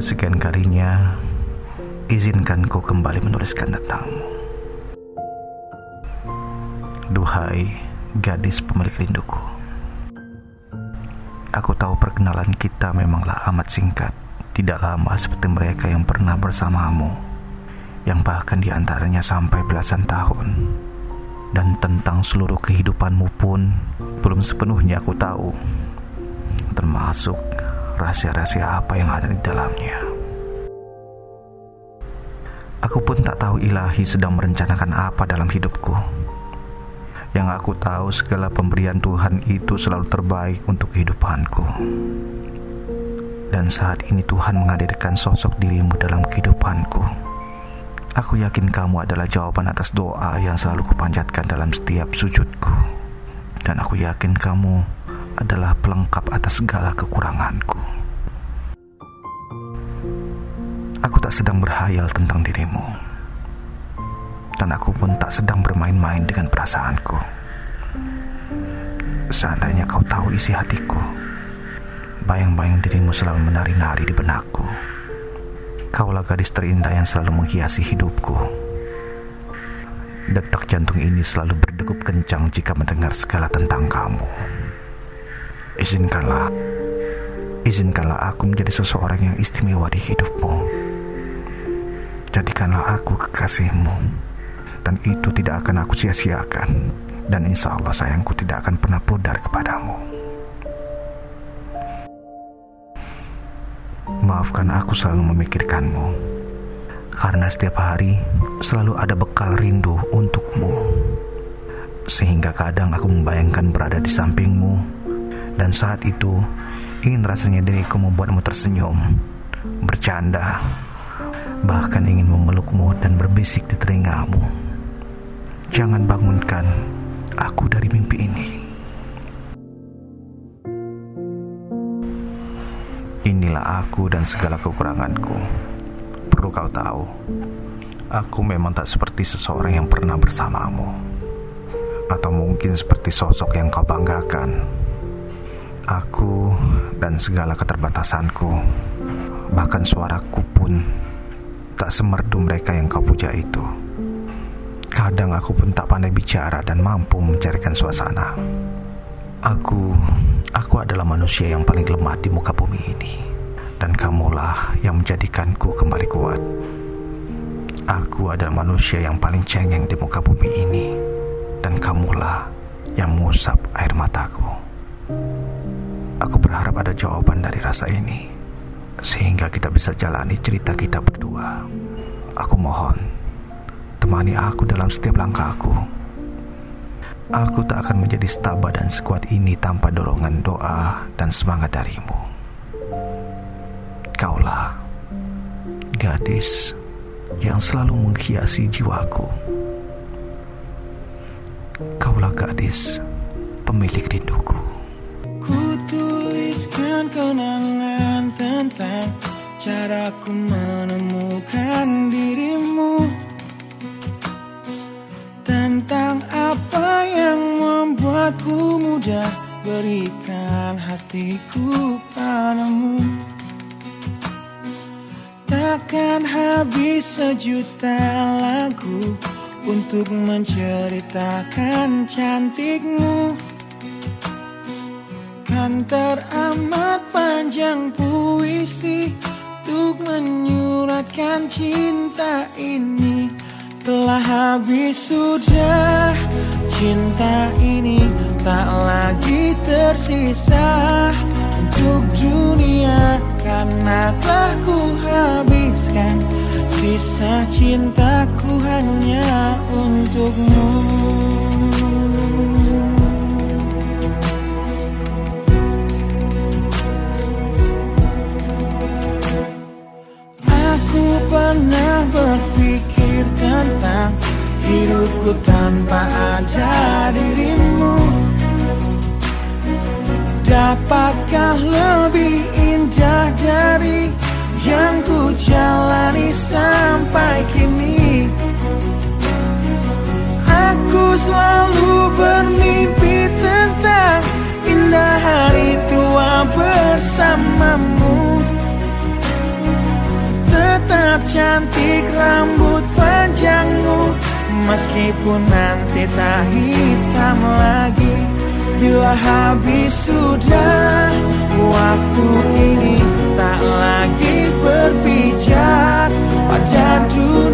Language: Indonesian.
kesekian kalinya, izinkan ku kembali menuliskan tentangmu. Duhai gadis pemilik rinduku. Aku tahu perkenalan kita memanglah amat singkat, tidak lama seperti mereka yang pernah bersamamu, yang bahkan di antaranya sampai belasan tahun. Dan tentang seluruh kehidupanmu pun belum sepenuhnya aku tahu, termasuk rahasia-rahasia apa yang ada di dalamnya. Aku pun tak tahu ilahi sedang merencanakan apa dalam hidupku. Yang aku tahu segala pemberian Tuhan itu selalu terbaik untuk kehidupanku. Dan saat ini Tuhan menghadirkan sosok dirimu dalam kehidupanku. Aku yakin kamu adalah jawaban atas doa yang selalu kupanjatkan dalam setiap sujudku. Dan aku yakin kamu adalah pelengkap atas segala kekuranganku. Aku tak sedang berhayal tentang dirimu, dan aku pun tak sedang bermain-main dengan perasaanku. Seandainya kau tahu isi hatiku, bayang-bayang dirimu selalu menari-nari di benakku. Kaulah gadis terindah yang selalu menghiasi hidupku. Detak jantung ini selalu berdegup kencang jika mendengar segala tentang kamu. Izinkanlah, izinkanlah aku menjadi seseorang yang istimewa di hidupmu. Jadikanlah aku kekasihmu, dan itu tidak akan aku sia-siakan. Dan insya Allah sayangku tidak akan pernah pudar kepadamu. Maafkan aku selalu memikirkanmu, karena setiap hari selalu ada bekal rindu untukmu. Sehingga kadang aku membayangkan berada di sampingmu dan saat itu, ingin rasanya diriku membuatmu tersenyum, bercanda, bahkan ingin memelukmu dan berbisik di telingamu. Jangan bangunkan aku dari mimpi ini. Inilah aku dan segala kekuranganku. Perlu kau tahu, aku memang tak seperti seseorang yang pernah bersamamu, atau mungkin seperti sosok yang kau banggakan Aku dan segala keterbatasanku, bahkan suaraku pun tak semerdu mereka yang kau puja itu. Kadang aku pun tak pandai bicara dan mampu mencarikan suasana. Aku, aku adalah manusia yang paling lemah di muka bumi ini. Dan kamulah yang menjadikanku kembali kuat. Aku adalah manusia yang paling cengeng di muka bumi ini. Dan kamulah yang mengusap air mataku. Jawaban dari rasa ini Sehingga kita bisa jalani cerita kita berdua Aku mohon Temani aku dalam setiap langkahku Aku tak akan menjadi setaba dan sekuat ini tanpa dorongan doa dan semangat darimu. Kaulah gadis yang selalu menghiasi jiwaku. Kaulah gadis pemilik rinduku. Kenangan tentang caraku menemukan dirimu. Tentang apa yang membuatku mudah berikan hatiku padamu. Takkan habis sejuta lagu untuk menceritakan cantikmu Kan teramat panjang puisi Untuk menyuratkan cinta ini Telah habis sudah. Cinta ini Tak lagi tersisa untuk dunia Karena telah ku habiskan Sisa cintaku hanya untukmu Hidupku tanpa ada dirimu. Dapatkah lebih indah dari Yang ku jalani sampai kini? Aku selalu bermimpi tentang Indah hari tua bersamamu. Tetap cantik rambut Meskipun nanti tak hitam lagi. Bila habis sudah Waktu ini tak lagi berpijak. Pada dunia